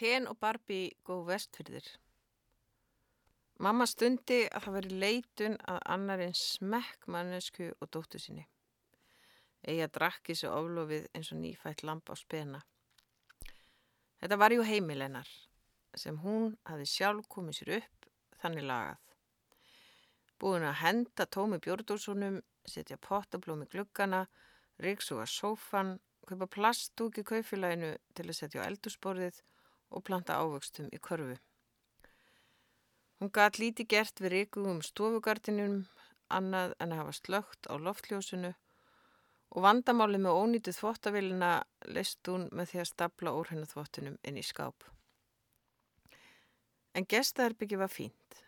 Ken og Barbie góð vestfyrðir. Mamma stundi að það veri leitun að annarinn smekk mannesku og dóttu sinni. Eða drakki sér oflofið eins og nýfætt lamp á spena. Þetta var jú heimilennar sem hún hafi sjálf komið sér upp þannig lagað. Búin að henda tómi björndúrsunum, setja pottablóm í gluggana, ríksuga sófan, kaupa plastúk í kaufélaginu til að setja á eldursporðið og planta ávöxtum í körfu. Hún gæt líti gert við ríkugum stofugartinum, annað en að hafa slögt á loftljósunu og vandamáli með ónýtið þvóttavillina leist hún með því að stapla úr hennu þvóttunum inn í skáp. En gestaherbyggi var fínt,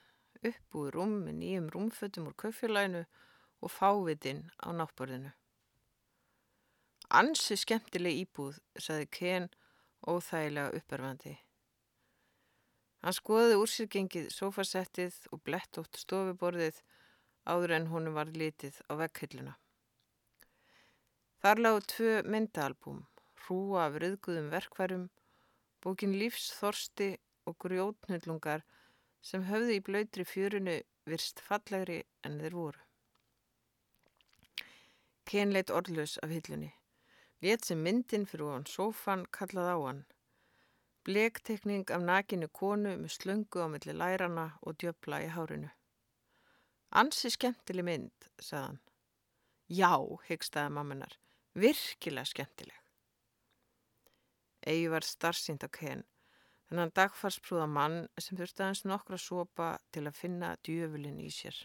uppbúið rúm með nýjum rúmfötum úr kaufélaginu og fávitinn á náttborðinu. Ansi skemmtileg íbúð, saði Ken óþægilega upperfandi. Hann skoði úr sér gengið sofasettið og blettótt stofuborðið áður en honum var litið á vekkhylluna. Þar lág tvö myndaalbúm, hrúa af rauðguðum verkværum, bókin Lífsþorsti og grjótnullungar sem höfðu í blöytri fjörunu virst fallegri en þeir voru. Ken leitt orðlös af hillunni. Létt sem myndin fyrir ofan sófan kallað á hann. Blektekning af nakinu konu með slöngu á milli lærana og djöbla í hárinu. Ansi skemmtileg mynd, sagðan. Já, hyggstaði mammanar, virkilega skemmtileg. Egi var starfsýnd á Ken, þennan dagfarsprúða mann sem þurfti aðeins nokkra sopa til að finna djöfulin í sér.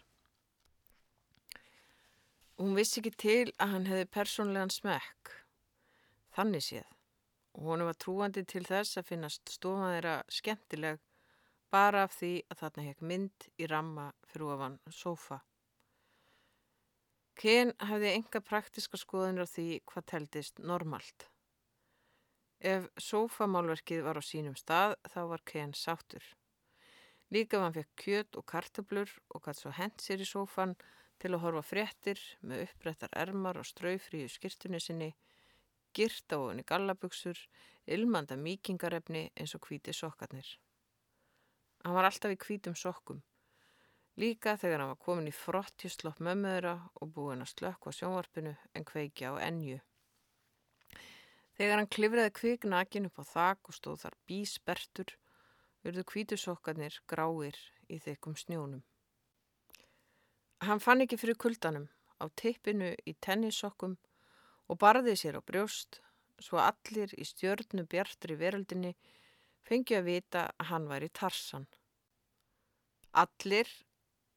Hún vissi ekki til að hann hefði persónlegan smekk þannig séð og hún var trúandi til þess að finnast stofan þeirra skemmtileg bara af því að þarna hekk mynd í ramma fyrir ofan sofa. Ken hafði enga praktiska skoðunir á því hvað teldist normalt. Ef sofamálverkið var á sínum stað þá var Ken sáttur. Líka var hann fekk kjöt og kartablur og gætt svo hent sér í sofan til að horfa fréttir með upprættar ermar og straufríu skirtunni sinni girt á henni gallabugsur, ilmanda mýkingarefni eins og hvíti sokkarnir. Hann var alltaf í hvítum sokkum, líka þegar hann var komin í frottjuslopp mömmuðra og búin að slökka sjónvarpinu en kveikja á ennju. Þegar hann klifraði kviknakin upp á þak og stóð þar bísbertur, verðu hvítu sokkarnir gráir í þeikum snjónum. Hann fann ekki fyrir kuldanum á tippinu í tennissokkum og barði sér á brjóst svo allir í stjörnu bjartri veröldinni fengi að vita að hann væri tarsan. Allir,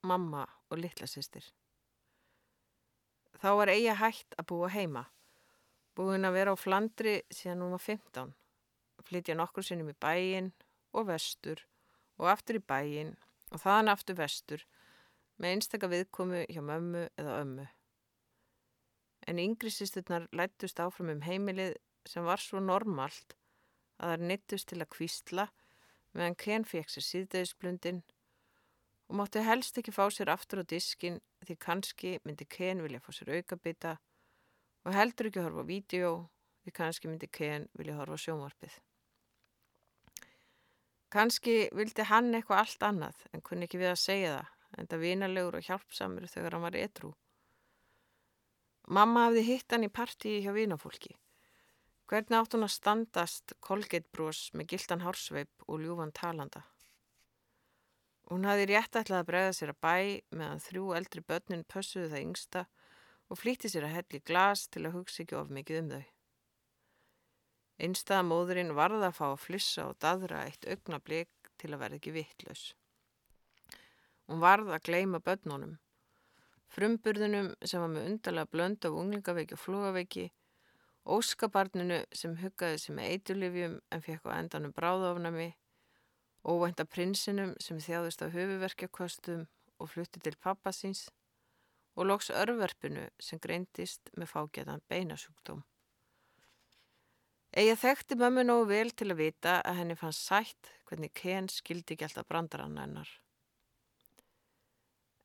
mamma og litla sýstir. Þá var eiga hægt að búa heima. Búin að vera á Flandri síðan hún var 15. Flytja nokkur sinnum í bæin og vestur og aftur í bæin og þaðan aftur vestur með einstakka viðkomu hjá mömmu eða ömmu en yngri sýsturnar lættust áfram um heimilið sem var svo normalt að þær nittust til að kvísla meðan Ken fekk sér síðdegisblundin og mátti helst ekki fá sér aftur á diskin því kannski myndi Ken vilja fá sér aukabita og heldur ekki horfa vídeo því kannski myndi Ken vilja horfa sjónvarpið. Kannski vildi hann eitthvað allt annað en kunni ekki við að segja það en það vinalegur og hjálpsamur þegar hann var edru. Mamma hafði hitt hann í partíi hjá vinafólki. Hvernig átt hún að standast kolgeitbrós með gildan hársveip og ljúfan talanda? Hún hafði rétt ætlað að bregða sér að bæ meðan þrjú eldri börnin pössuðu það yngsta og flýtti sér að helli glas til að hugsa ekki of mikið um þau. Einstaða móðurinn varða að fá að flissa og dadra eitt augnablík til að verða ekki vittlaus. Hún varða að gleima börnunum frumburðunum sem var með undarlega blönd af unglingaveiki og flúgaveiki, óskabarninu sem huggaði sig með eitulifjum en fekk á endanum bráðofnami, óvænta prinsinum sem þjáðist á höfuverkjakostum og flutti til pappasins og loks örverfinu sem greindist með fágætan beinasjúkdóm. Egi þekkti mömmu nógu vel til að vita að henni fann sætt hvernig Ken skildi ekki alltaf brandaranna hennar.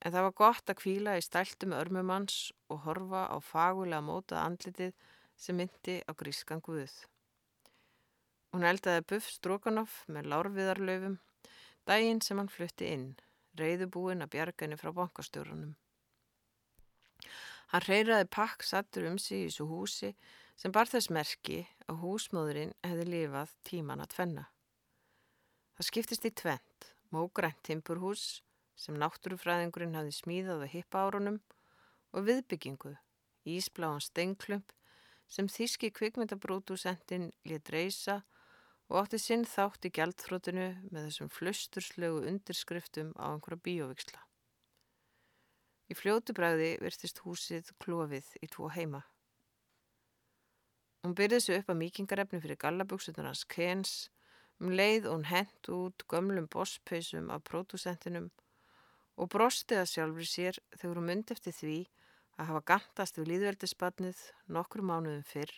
En það var gott að kvíla í stæltum örmumanns og horfa á fagulega mótað andlitið sem myndi á grískan guð. Hún eldaði buff strókanoff með lárviðarlaufum daginn sem hann flutti inn, reyðubúin að bjarga henni frá bankastjórunum. Hann reyraði pakk sattur um sig í svo húsi sem bar þess merki að húsmóðurinn hefði lifað tíman að tvenna. Það skiptist í tvent, mógrænt timpurhús sem náttúrufræðingurinn hafði smíðað á hippa árunum og viðbyggingu, ísbláan stengklump sem þíski kvikmyndabrótusendin létt reysa og átti sinn þátt í gjaldfrótinu með þessum flusturslegu undirskriftum á einhverja bíóviksla. Í fljótu bræði virtist húsið klófið í tvo heima. Hún byrði sig upp að míkingarefni fyrir gallabúksutunars hans Kens um leið og hún hent út gömlum bosspeisum af pródusentinum og brosti að sjálfur sér þegar hún myndi eftir því að hafa gantast við líðveldisbarnið nokkru mánuðum fyrr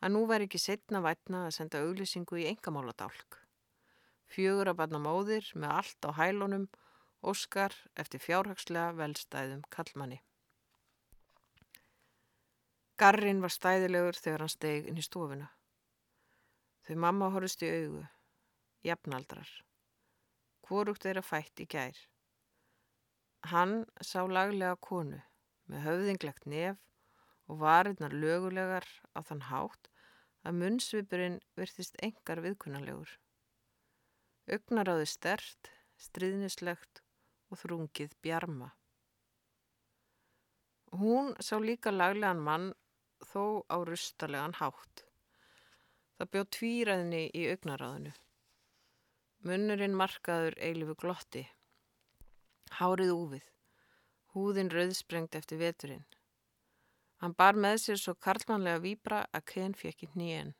að nú væri ekki setna vætna að senda auglýsingu í engamáladálk. Fjögur að barna móðir með allt á hælunum Óskar eftir fjárhagslega velstæðum kallmanni. Garrin var stæðilegur þegar hann steg inn í stofuna. Þau mamma horfist í augu, jafnaldrar. Hvorugt er að fætt í gær. Hann sá laglega konu með höfðinglegt nef og varirnar lögulegar á þann hátt að munnsvipurinn virtist engar viðkunnalegur. Ögnaráði stert, stríðnislegt og þrungið bjarma. Hún sá líka laglegan mann þó á rustalegan hátt. Það bjóð tvíraðni í augnaráðinu. Munnurinn markaður eilifu glotti. Hárið úfið. Húðin rauðsprengt eftir veturinn. Hann bar með sér svo karlmannlega výbra að Ken fekk í nýjen.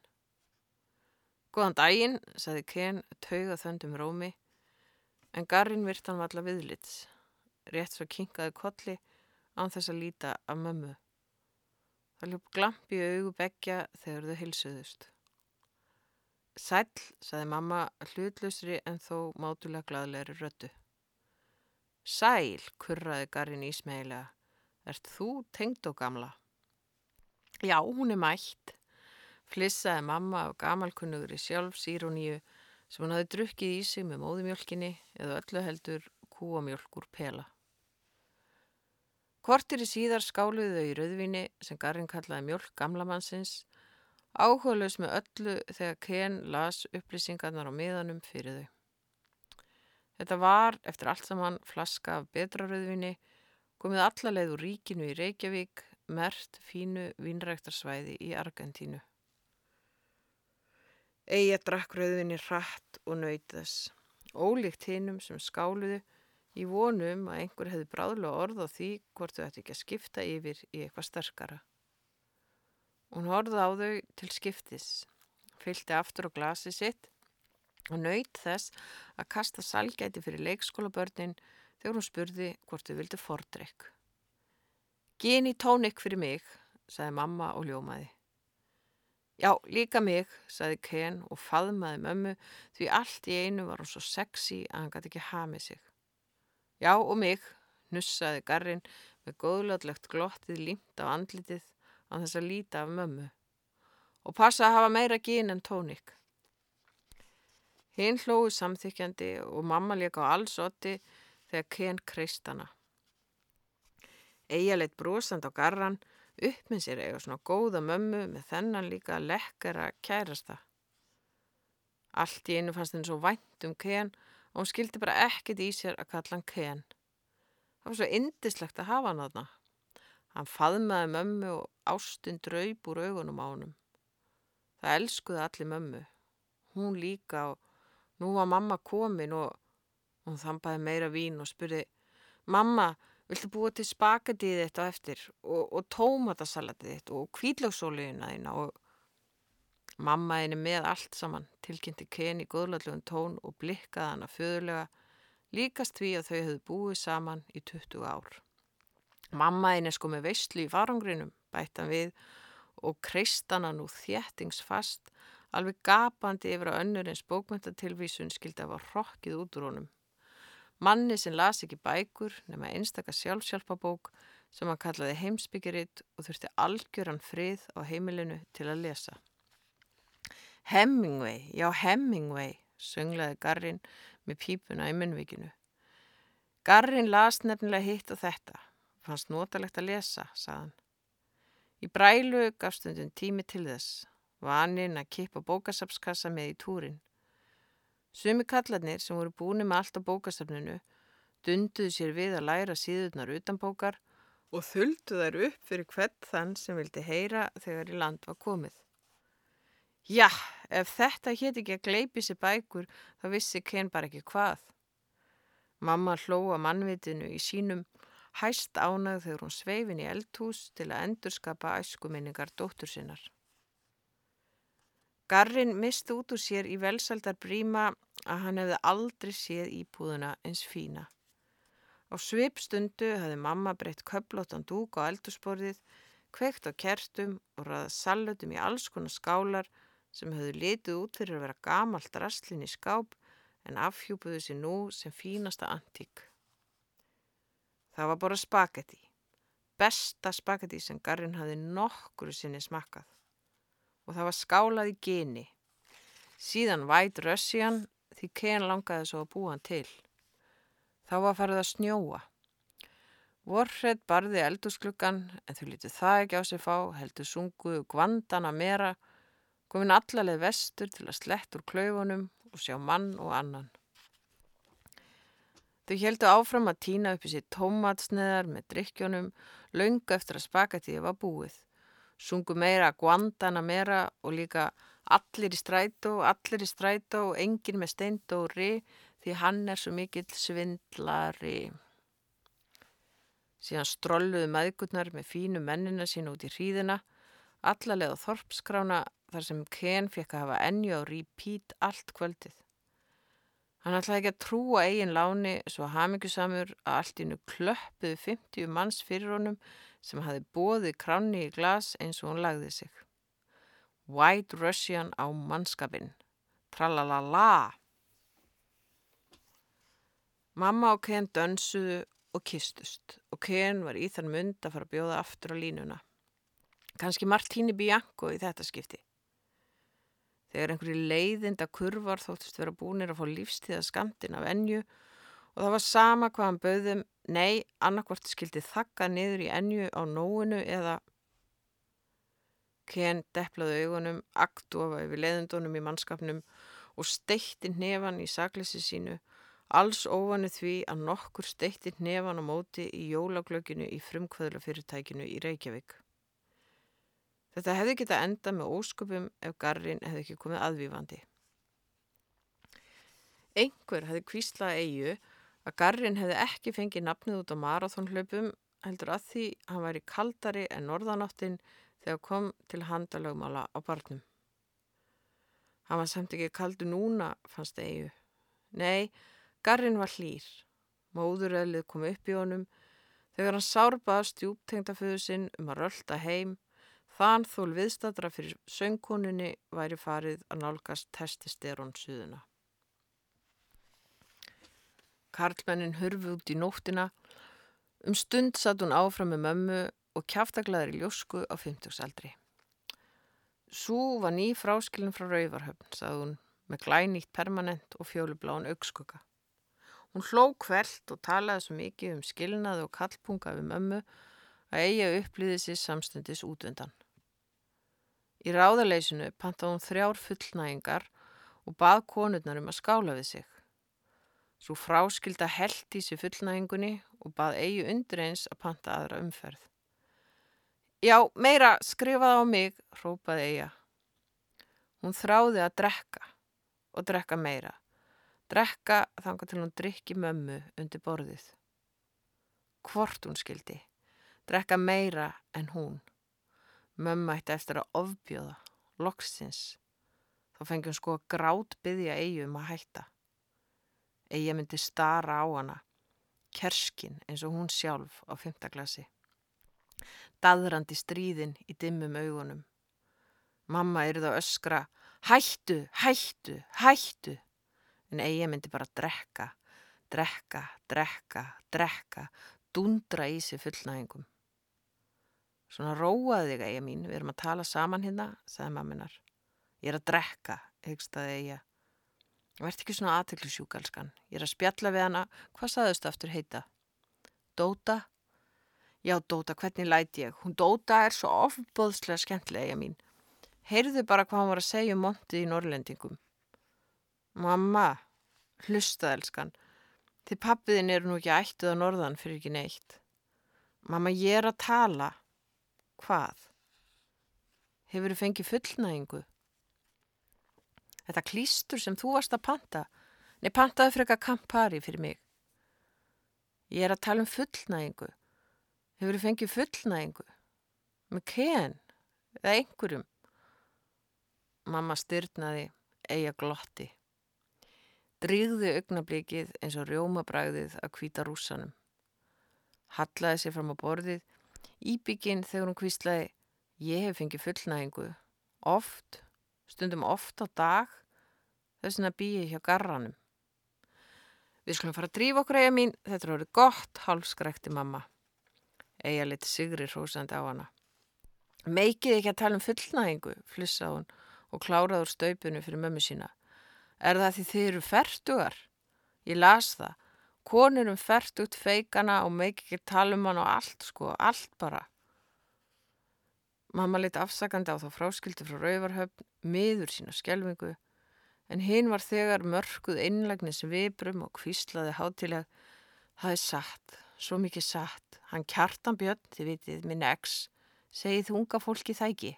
Góðan daginn, saði Ken, tauga þöndum rómi en garrin virt hann valla viðlits. Rétt svo kinkaði kolli án þess að líta af mömmu. Það ljóp glamp í augu begja þegar þau hilsuðust. Sæl, saði mamma hlutlusri en þó mátulega gladlegri röttu. Sæl, kurraði garrin ísmægilega. Erst þú tengd og gamla? Já, hún er mætt. Flissaði mamma af gamalkunnugur í sjálfsíroníu sem hann hafi drukkið í sig með móðumjölkinni eða öllu heldur kúamjölk úr pela. Kortir í síðar skáluðu þau í rauðvinni sem Garin kallaði mjölk gamlamannsins, áhugaðlaus með öllu þegar Ken las upplýsingarnar á miðanum fyrir þau. Þetta var, eftir allt saman, flaska af betra rauðvinni, komið allalegð úr ríkinu í Reykjavík, mert fínu vínræktarsvæði í Argentínu. Eigi drakk rauðinni hratt og nöytðas. Ólíkt hinnum sem skáluðu í vonum að einhver hefði bráðlega orð á því hvort þau ætti ekki að skipta yfir í eitthvað sterkara. Hún horfði á þau til skiptis, fylgti aftur á glasi sitt og nöyt þess að kasta salgæti fyrir leikskólabörnin þegar hún spurði hvort þau vildi fordrekk. Gini tónik fyrir mig, sagði mamma og ljómaði. Já, líka mig, saði Ken og faðmaði mömmu því allt í einu var hún svo sexy að hann gæti ekki hamið sig. Já, og mig, nussaði Garrin með góðlöðlegt glottið límt á andlitið á þess að líta af mömmu. Og passa að hafa meira gín en tónik. Hinn hlóðu samþykjandi og mamma leika á alls otti þegar Ken kreist hana. Eija leitt brosand á Garran upp með sér eiga svona góða mömmu með þennan líka lekkara kærasta. Allt í einu fannst henni svo vænt um Ken og hún skildi bara ekkit í sér að kalla hann Ken. Það var svo indislegt að hafa hann aðna. Hann faðmaði mömmu og ástund draup úr augunum á honum. Það elskuði allir mömmu. Hún líka og nú var mamma komin og hún þampaði meira vín og spurði Mamma, Viltu búa til spagetið þitt á eftir og, og tómatasalatið þitt og kvíðlagsóliðina þína og mammaðinni með allt saman tilkynnti Ken í góðlallegum tón og blikkaði hana föðurlega líkast því að þau hefðu búið saman í 20 ár. Mammaðinni sko með veistlu í farangrinum bættan við og kreist hana nú þjættingsfast alveg gapandi yfir að önnur eins bókmyndatilvísun skildi að var hrokkið út úr honum. Manni sem las ekki bækur nema einstakar sjálfsjálfabók sem hann kallaði heimsbyggiritt og þurfti algjöran frið á heimilinu til að lesa. Hemingway, já Hemingway, sönglaði Garrin með pípuna í munnvikinu. Garrin las nefnilega hitt og þetta. Fannst notalegt að lesa, sagðan. Í brælu gaf stundum tími til þess. Vaninn að kippa bókasapskassa með í túrin. Sumi kallarnir sem voru búin með allt á bókasafninu dunduðu sér við að læra síðurnar utanbókar og þuldu þær upp fyrir hvert þann sem vildi heyra þegar í land var komið. Já, ef þetta hétt ekki að gleipi sér bækur þá vissi Ken bara ekki hvað. Mamma hlóa mannvitinu í sínum hæst ánað þegar hún sveifin í eldhús til að endurskapa æskuminningar dóttur sinnar. Garrin misti út úr sér í velsaldar bríma að hann hefði aldrei séð íbúðuna eins fína. Á svipstundu hefði mamma breytt köplóttan dúk á eldursporðið, kveikt á kertum og ræða salutum í alls konar skálar sem hefðu litið út fyrir að vera gamalt rastlinn í skáp en afhjúpuðu sér nú sem fínasta antík. Það var bara spagetti, besta spagetti sem Garrin hafði nokkru sinni smakkað og það var skálað í geni. Síðan White Russian því Ken langaði svo að búa hann til. Þá var farið að snjóa. Vorredd barði eldursklugan en þau lítið það ekki á sig fá, heldur sunguðu gvandana mera, komin allaleg vestur til að slett úr klaufunum og sjá mann og annan. Þau heldu áfram að týna upp í sér tómatsneðar með drikkjónum, laungu eftir að spakatíði var búið. Sungu meira gvandana mera og líka Allir í strætó, allir í strætó og enginn með steindóri því hann er svo mikill svindlari. Síðan strolluðu maðgurnar með fínu mennina sín út í hríðina, allalega þorpskrána þar sem Ken fekk að hafa ennju á repeat allt kvöldið. Hann ætlaði ekki að trúa eigin láni svo hafmyggjusamur að allt innu klöppuðu 50 manns fyrir honum sem hafi bóðið kráni í glas eins og hún lagði sig. White Russian á mannskapin. Tralalala. Mamma og Ken dönsuðu og kistust og Ken var í þann mynd að fara að bjóða aftur á línuna. Kanski Martíni Bianco í þetta skipti. Þegar einhverju leiðinda kurvar þóttist vera búinir að fá lífstíða skamtin af ennju og það var sama hvað hann bauðum, nei, annarkvort skildi þakka niður í ennju á nóinu eða Ken deplaði augunum, aktofa yfir leðundunum í mannskapnum og steitti nefan í saklisi sínu, alls óvanu því að nokkur steitti nefan á móti í jólaglöginu í frumkvöðlafyrirtækinu í Reykjavík. Þetta hefði getað enda með ósköpum ef garrin hefði ekki komið aðvífandi. Einhver hefði kvíslað eigu að garrin hefði ekki fengið nafnið út á marathónhlaupum heldur að því hann væri kaldari en norðanáttin þegar kom til handalögmála á barnum. Hann var samt ekki kaldu núna, fannst eigu. Nei, garrin var hlýr. Móðuröðlið kom upp í honum þegar hann sárbaða stjúptengtaföðu sinn um að rölda heim þann þól viðstadra fyrir söngkoninni væri farið að nálgast testisterón suðuna. Karlmennin hurfi út í nóttina. Um stund satt hún áfram með mömmu og kjáftaglaður í ljósku á 50-saldri. Sú var ný fráskilin frá Rauvarhöfn, sagði hún með glænýtt permanent og fjólubláun augskugga. Hún hló kveld og talaði svo mikið um skilnaði og kallpunga við mömmu að eiga upplýði sér samstundis útvöndan. Í ráðaleysinu pantaði hún þrjár fullnægingar og bað konurnar um að skála við sig. Svo fráskilda held í sér fullnægingunni og bað eigi undir eins að panta aðra umferð. Já, meira, skrifaði á mig, rópaði Eija. Hún þráði að drekka og drekka meira. Drekka þanga til hún drikki mömmu undir borðið. Hvort hún skildi. Drekka meira en hún. Mömmu ætti eftir að ofbjóða, loksins. Þá fengi hún sko að grátt byggja Eiju um að hætta. Eija myndi stara á hana, kerskin eins og hún sjálf á fymtaklasi daðrandi stríðin í dimmum augunum. Mamma erið á öskra, hættu, hættu, hættu, en eigi myndi bara drekka, drekka, drekka, drekka, dundra í sig fullnægingum. Svona róaði þig eigi mín, við erum að tala saman hérna, sagði mamminar. Ég er að drekka, hegstaði Eija. Vert ekki svona aðteklu sjúkalskan. Ég er að spjalla við hana. Hvað saðust aftur heita? Dóta? Já, Dóta, hvernig læti ég? Hún Dóta er svo ofbóðslega skemmtilega, ég mín. Heyrðu bara hvað hann var að segja um montið í Norrlendingum. Mamma, hlustaði elskan. Þið pappiðin eru nú ekki ættið á norðan fyrir ekki neitt. Mamma, ég er að tala. Hvað? Hefur þið fengið fullnægingu? Þetta klístur sem þú varst að panta. Nei, pantaði fyrir eitthvað kampari fyrir mig. Ég er að tala um fullnægingu. Hefur þið fengið fullnægingu? Með ken? Eða einhverjum? Mamma styrnaði, eiga glotti. Drýgði augnablíkið eins og rjómabræðið að kvíta rúsanum. Hallaði sér fram á borðið, íbygginn þegar hún kvíslaði, ég hef fengið fullnægingu. Oft, stundum oft á dag, þess að býja hjá garranum. Við skulum fara að drífa okkur eiga mín, þetta orðið gott, hálfskrækti mamma. Eiga liti sigri hrósandi á hana. Meikið ekki að tala um fullnægingu, flissað hún og kláraði úr staupinu fyrir mömmu sína. Er það því þið eru færtugar? Ég las það. Konur um færtugt feikana og meikið ekki tala um hann og allt sko, allt bara. Mamma lit afsakandi á þá fráskildi frá Rauvarhöfn, miður sína skjelvingu, en hinn var þegar mörguð einlegnis vibrum og kvíslaði hátileg. Það er satt, svo mikið satt. Hann kjartan björn, þið vitið, minn ex, segið unga fólki það ekki.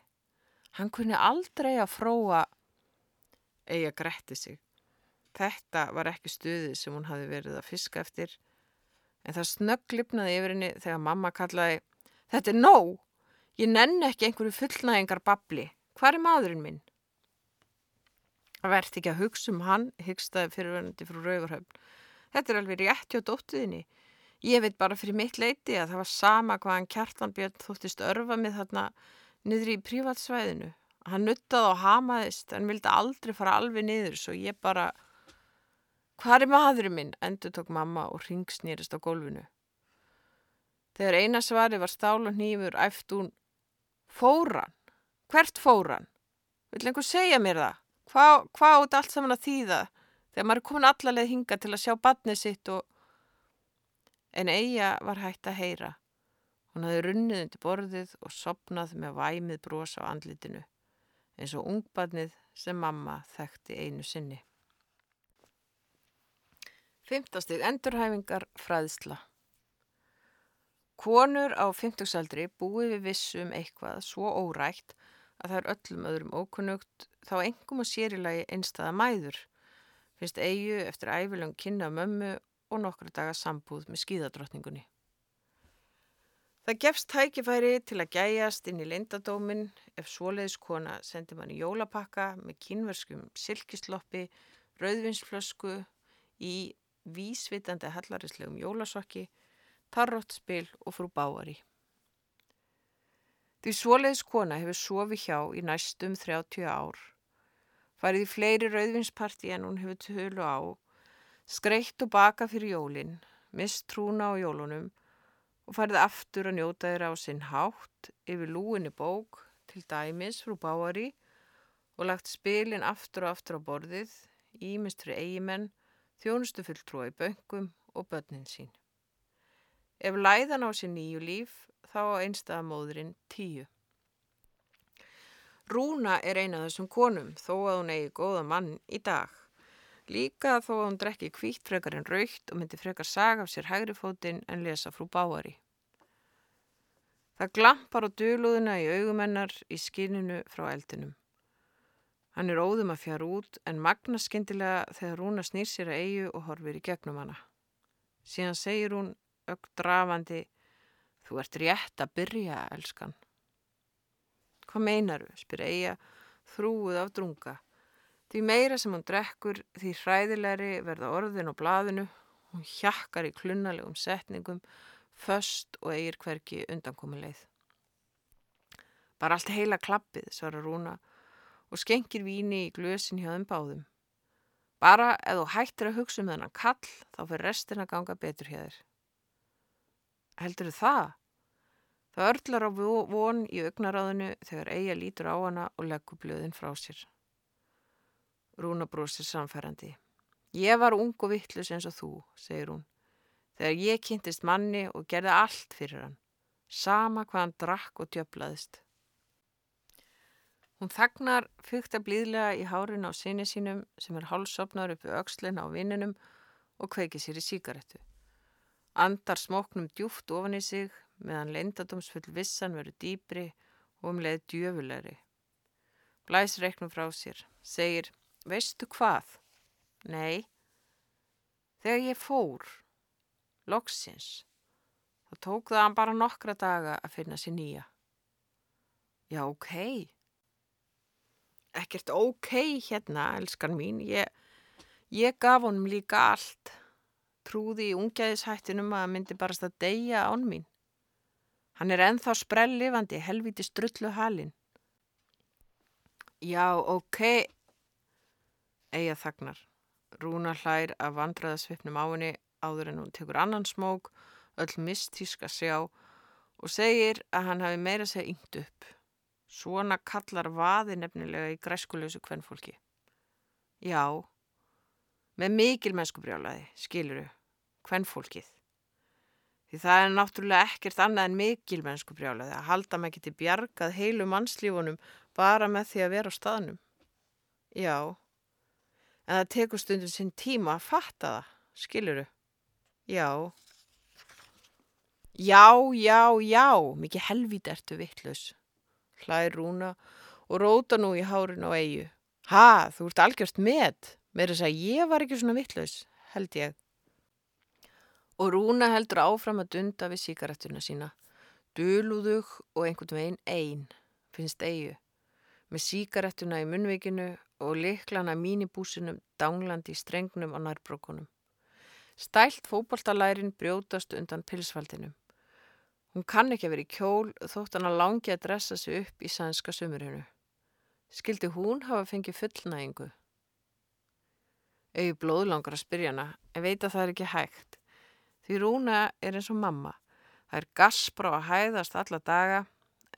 Hann kunni aldrei að fróa, eiga gretti sig. Þetta var ekki stuðið sem hún hafi verið að fiska eftir, en það snögglipnaði yfir henni þegar mamma kallaði, þetta er nóg! Ég nenn ekki einhverju fullnægingar babli. Hvar er maðurinn minn? Það verðt ekki að hugsa um hann, hyggstaði fyrirverðandi frá Rauvarhöfn. Þetta er alveg rétt hjá dóttuðinni. Ég veit bara fyrir mitt leiti að það var sama hvaðan kjartanbjörn þóttist örfa með þarna niður í prívatsvæðinu. Hann nuttaði og hamaðist en vildi aldrei fara alveg niður svo ég bara... Hvar er maðurinn minn? Endur tók mamma og ringsnýrist á gólfinu. Þegar eina svari var stál og nýfur æft hún Fóran? Hvert fóran? Vill einhver segja mér það? Hvað hva át allt saman að þýða þegar maður er komin allaleg hinga til að sjá badnið sitt og... En Eija var hægt að heyra. Hún hafði runnið undir borðið og sopnað með væmið brós á andlitinu, eins og ungbadnið sem mamma þekkti einu sinni. Fymtastig endurhæfingar fræðsla. Konur á 50-saldri búið við vissum eitthvað svo órætt að það er öllum öðrum ókunnugt þá engum og sérilagi einstaða mæður, finnst eigu eftir æfilegum kynna mömmu og nokkru daga sambúð með skíðadrottningunni. Það gefst tækifæri til að gæjast inn í lindadómin ef svoleiðiskona sendir manni jólapakka með kynverskum silkisloppi, rauðvinsflösku í vísvitandi hallarislegum jólasokki tarróttspil og frú báari. Því svoleiðis kona hefur sofið hjá í næstum 30 ár, farið í fleiri rauðvinsparti en hún hefur tölu á, skreitt og baka fyrir jólinn, mist trúna á jólunum og farið aftur að njóta þeirra á sinn hátt yfir lúinni bók til dæmis frú báari og lagt spilin aftur og aftur á borðið, ímestri eigimenn, þjónustu fulltrúa í böngum og börnin sín. Ef læðan á sér nýju líf, þá á einstæða móðurinn tíu. Rúna er eina af þessum konum, þó að hún eigi góða mann í dag. Líka þó að hún drekki kvítt frekar en raukt og myndi frekar saga af sér hægri fótinn en lesa frú báari. Það glampar á dölúðuna í augumennar í skinninu frá eldinum. Hann er óðum að fjara út en magna skindilega þegar Rúna snýr sér að eigu og horfir í gegnum hana. Síðan segir hún ögdrafandi Þú ert rétt að byrja, elskan. Hvað meinaru, spyr Eija, þrúið af drunga. Því meira sem hún drekkur, því hræðilegri verða orðin á blaðinu, hún hjakkar í klunnalegum setningum, föst og eigir hverki undankomuleið. Bara allt heila klappið, svarar Rúna og skengir víni í glösin hjá þeim báðum. Bara ef þú hættir að hugsa um þennan kall, þá fyrir restin að ganga betur hjá þér. Heldur það? Það örlar á von í augnaráðinu þegar eiga lítur á hana og leggur blöðin frá sér. Rúna brósir samfærandi. Ég var ung og vittlus eins og þú, segir hún. Þegar ég kynntist manni og gerði allt fyrir hann. Sama hvað hann drakk og djöflaðist. Hún þagnar fyrta blíðlega í hárin á sinni sínum sem er hálsopnar uppi aukslinn á vinnunum og kveikir sér í síkaretu. Andar smóknum djúft ofan í sig meðan leindadómsfull vissan veru dýbri og um leið djöfulegri. Blæs reiknum frá sér, segir, veistu hvað? Nei, þegar ég fór, loksins, þá tók það bara nokkra daga að finna sér nýja. Já. Okay ekkert ok hérna, elskan mín. Ég, ég gaf honum líka allt. Trúði í ungæðishættinum að myndi barast að deyja án mín. Hann er enþá sprellifandi, helviti strullu halin. Já, ok. Eða þagnar. Rúna hlær að vandraða svipnum á henni áður en hún tekur annan smók, öll mistísk að sjá og segir að hann hafi meira segja yngt upp. Svona kallar vaði nefnilega í græskulösu kvennfólki. Já, með mikil mennskubrjálaði, skiluru, kvennfólkið. Því það er náttúrulega ekkert annað en mikil mennskubrjálaði að halda maður geti bjargað heilu mannslífunum bara með því að vera á staðnum. Já, en það tekur stundum sinn tíma að fatta það, skiluru. Já, já, já, já, mikið helvít ertu vittlaus hlær Rúna og róta nú í hárin á eigu. Ha, þú ert algjörst með, með þess að ég var ekki svona vittlaus, held ég. Og Rúna heldur áfram að dunda við síkarettuna sína. Duluðug og einhvern veginn einn, finnst eigu. Með síkarettuna í munvikinu og liklana mínibúsinum danglandi í strengnum á nærbrókunum. Stælt fókbaltalærin brjótast undan pilsfaldinum. Hún kann ekki að vera í kjól þótt hann að langi að dressa sig upp í sænska sumurinu. Skildi hún hafa fengið fullnægingu? Auði blóðlangar að spyrja hana en veit að það er ekki hægt. Því Rúna er eins og mamma. Það er gaspra að hæðast alla daga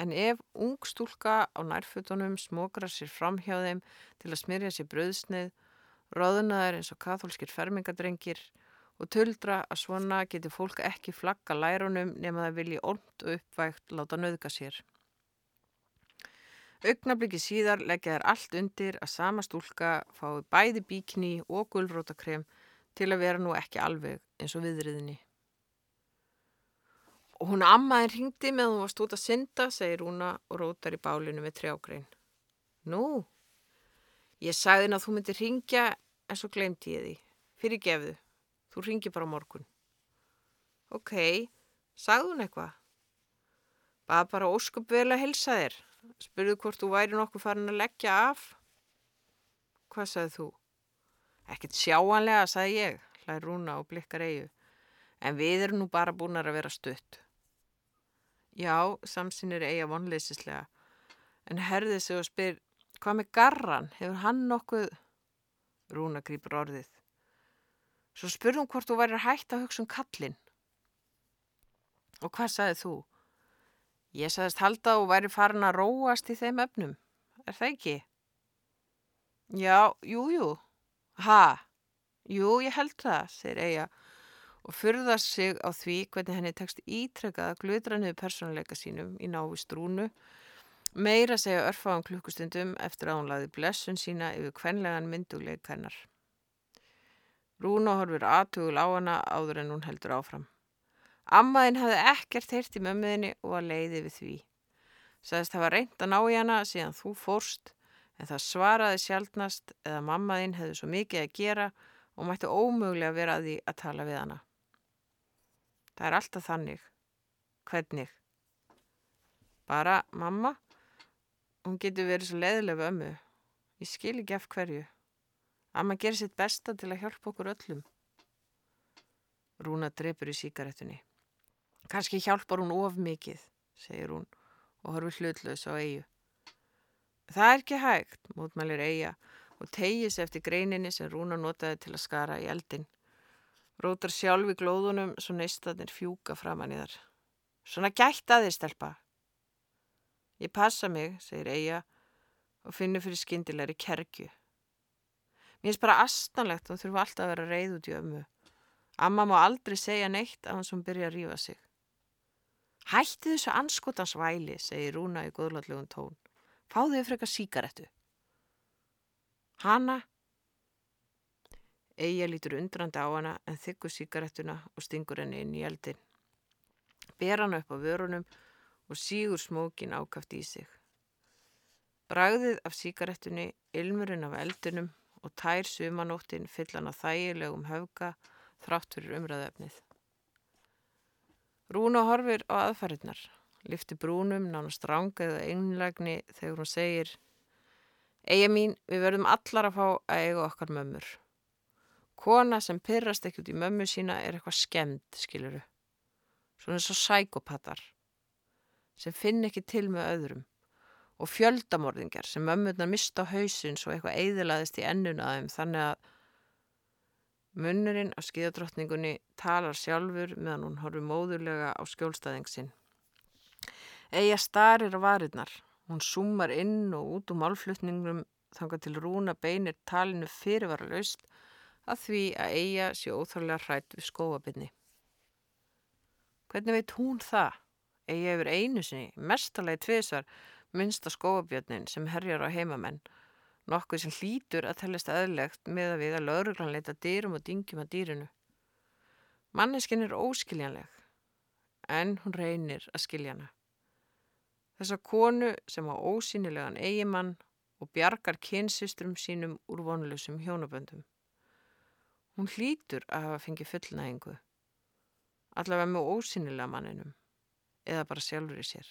en ef ung stúlka á nærfutunum smokrar sér fram hjá þeim til að smyrja sér bröðsnið, róðunaður eins og katholskir fermingadrengir og tuldra að svona getur fólk ekki flagga lærunum nema það vilji ormt og uppvægt láta nöðga sér. Augnabliki síðar leggja þær allt undir að sama stúlka fái bæði bíkni og gulrótakrem til að vera nú ekki alveg eins og viðriðinni. Og hún ammaði hringdi með hún var stúta að synda, segir húna og rótar í bálinu með trjágrein. Nú, ég sagði henn að þú myndir hringja en svo glemti ég því. Fyrir gefðu. Þú ringi bara morgun. Ok, sagði hún eitthvað? Bað bara óskup vel að helsa þér. Spurðu hvort þú væri nokkuð farin að leggja af. Hvað sagði þú? Ekkert sjáanlega, sagði ég, hlæði Rúna og blikkar eigu. En við erum nú bara búin að vera stutt. Já, samsinir eiga vonleisislega. En herðið sig og spyr, hvað með garran? Hefur hann nokkuð? Rúna grýpur orðið. Svo spurðum hvort þú væri hægt að hugsa um kallin. Og hvað sagðið þú? Ég sagðist halda og væri farin að róast í þeim öfnum. Er það ekki? Já, jú, jú. Ha? Jú, ég held það, segir Eija og fyrða sig á því hvernig henni tekst ítrekkað að gludra niður persónuleika sínum í návist rúnu meira segja örfáðan klukkustundum eftir að hún laði blessun sína yfir kvenlegan mynduleik hennar. Rúna horfur aðtugul á hana áður en hún heldur áfram. Ammaðinn hafði ekkert heyrt í mömmuðinni og var leiði við því. Sæðist það var reynd að ná í hana síðan þú fórst en það svaraði sjálfnast eða mammaðinn hefði svo mikið að gera og mætti ómögulega vera að því að tala við hana. Það er alltaf þannig. Hvernig? Bara mamma? Hún getur verið svo leiðilega ömmu. Ég skil ekki af hverju. Amma gerir sitt besta til að hjálpa okkur öllum. Rúna drefur í síkaretunni. Kanski hjálpar hún of mikið, segir hún og horfir hlutlaus á eigu. Það er ekki hægt, mótmælir eiga og tegis eftir greininni sem Rúna notaði til að skara í eldin. Rótar sjálf í glóðunum svo neistanir fjúka framann í þar. Svona gætt að þið stelpa. Ég passa mig, segir eiga og finnur fyrir skindilegri kerkju. Mér finnst bara astanlegt og þurfa alltaf að vera reyð út í ömmu. Amma má aldrei segja neitt að hann sem byrja að rífa sig. Hætti þessu anskotans væli, segir Rúna í góðlátlegum tón. Fáðu þau frekar síkaretu. Hanna? Eija lítur undrandi á hana en þykkur síkaretuna og stingur henni inn í eldin. Ber hann upp á vörunum og sígur smókin ákaft í sig. Bragðið af síkaretunni, ilmurinn af eldunum og tær sumanóttin fyllan að þægilegum höfga þrátt fyrir umræðöfnið. Rúna horfir á aðfæriðnar, lifti brúnum, nánast rángaðið og einlægni þegar hún segir Eða mín, við verðum allar að fá að eiga okkar mömmur. Kona sem pyrrast ekkert í mömmu sína er eitthvað skemmt, skiluru. Svona og sækopatar sem finn ekki til með öðrum og fjöldamorðingar sem mömmurnar mista á hausin svo eitthvað eiðilaðist í ennuna þeim þannig að munnurinn á skíðadrottningunni talar sjálfur meðan hún horfur móðurlega á skjólstæðingsinn. Eija starir á varirnar. Hún súmar inn og út úr málflutningum þanga til rúna beinir talinu fyrirvara laust að því að Eija sé óþálega hrætt við skóabinni. Hvernig veit hún það? Eija yfir einu sinni, mestalagi tviðsvar, minnsta skóabjörnin sem herjar á heimamenn, nokkuð sem hlýtur að tellist aðlegt með að við að lauruglan leita dýrum og dingjum að dýrinu. Manneskinn er óskiljanleg, en hún reynir að skilja hana. Þessa konu sem á ósýnilegan eigimann og bjargar kynsistrum sínum úr vonulegsum hjónaböndum. Hún hlýtur að hafa fengið fullnægingu, allavega með ósýnilega manninum, eða bara sjálfur í sér.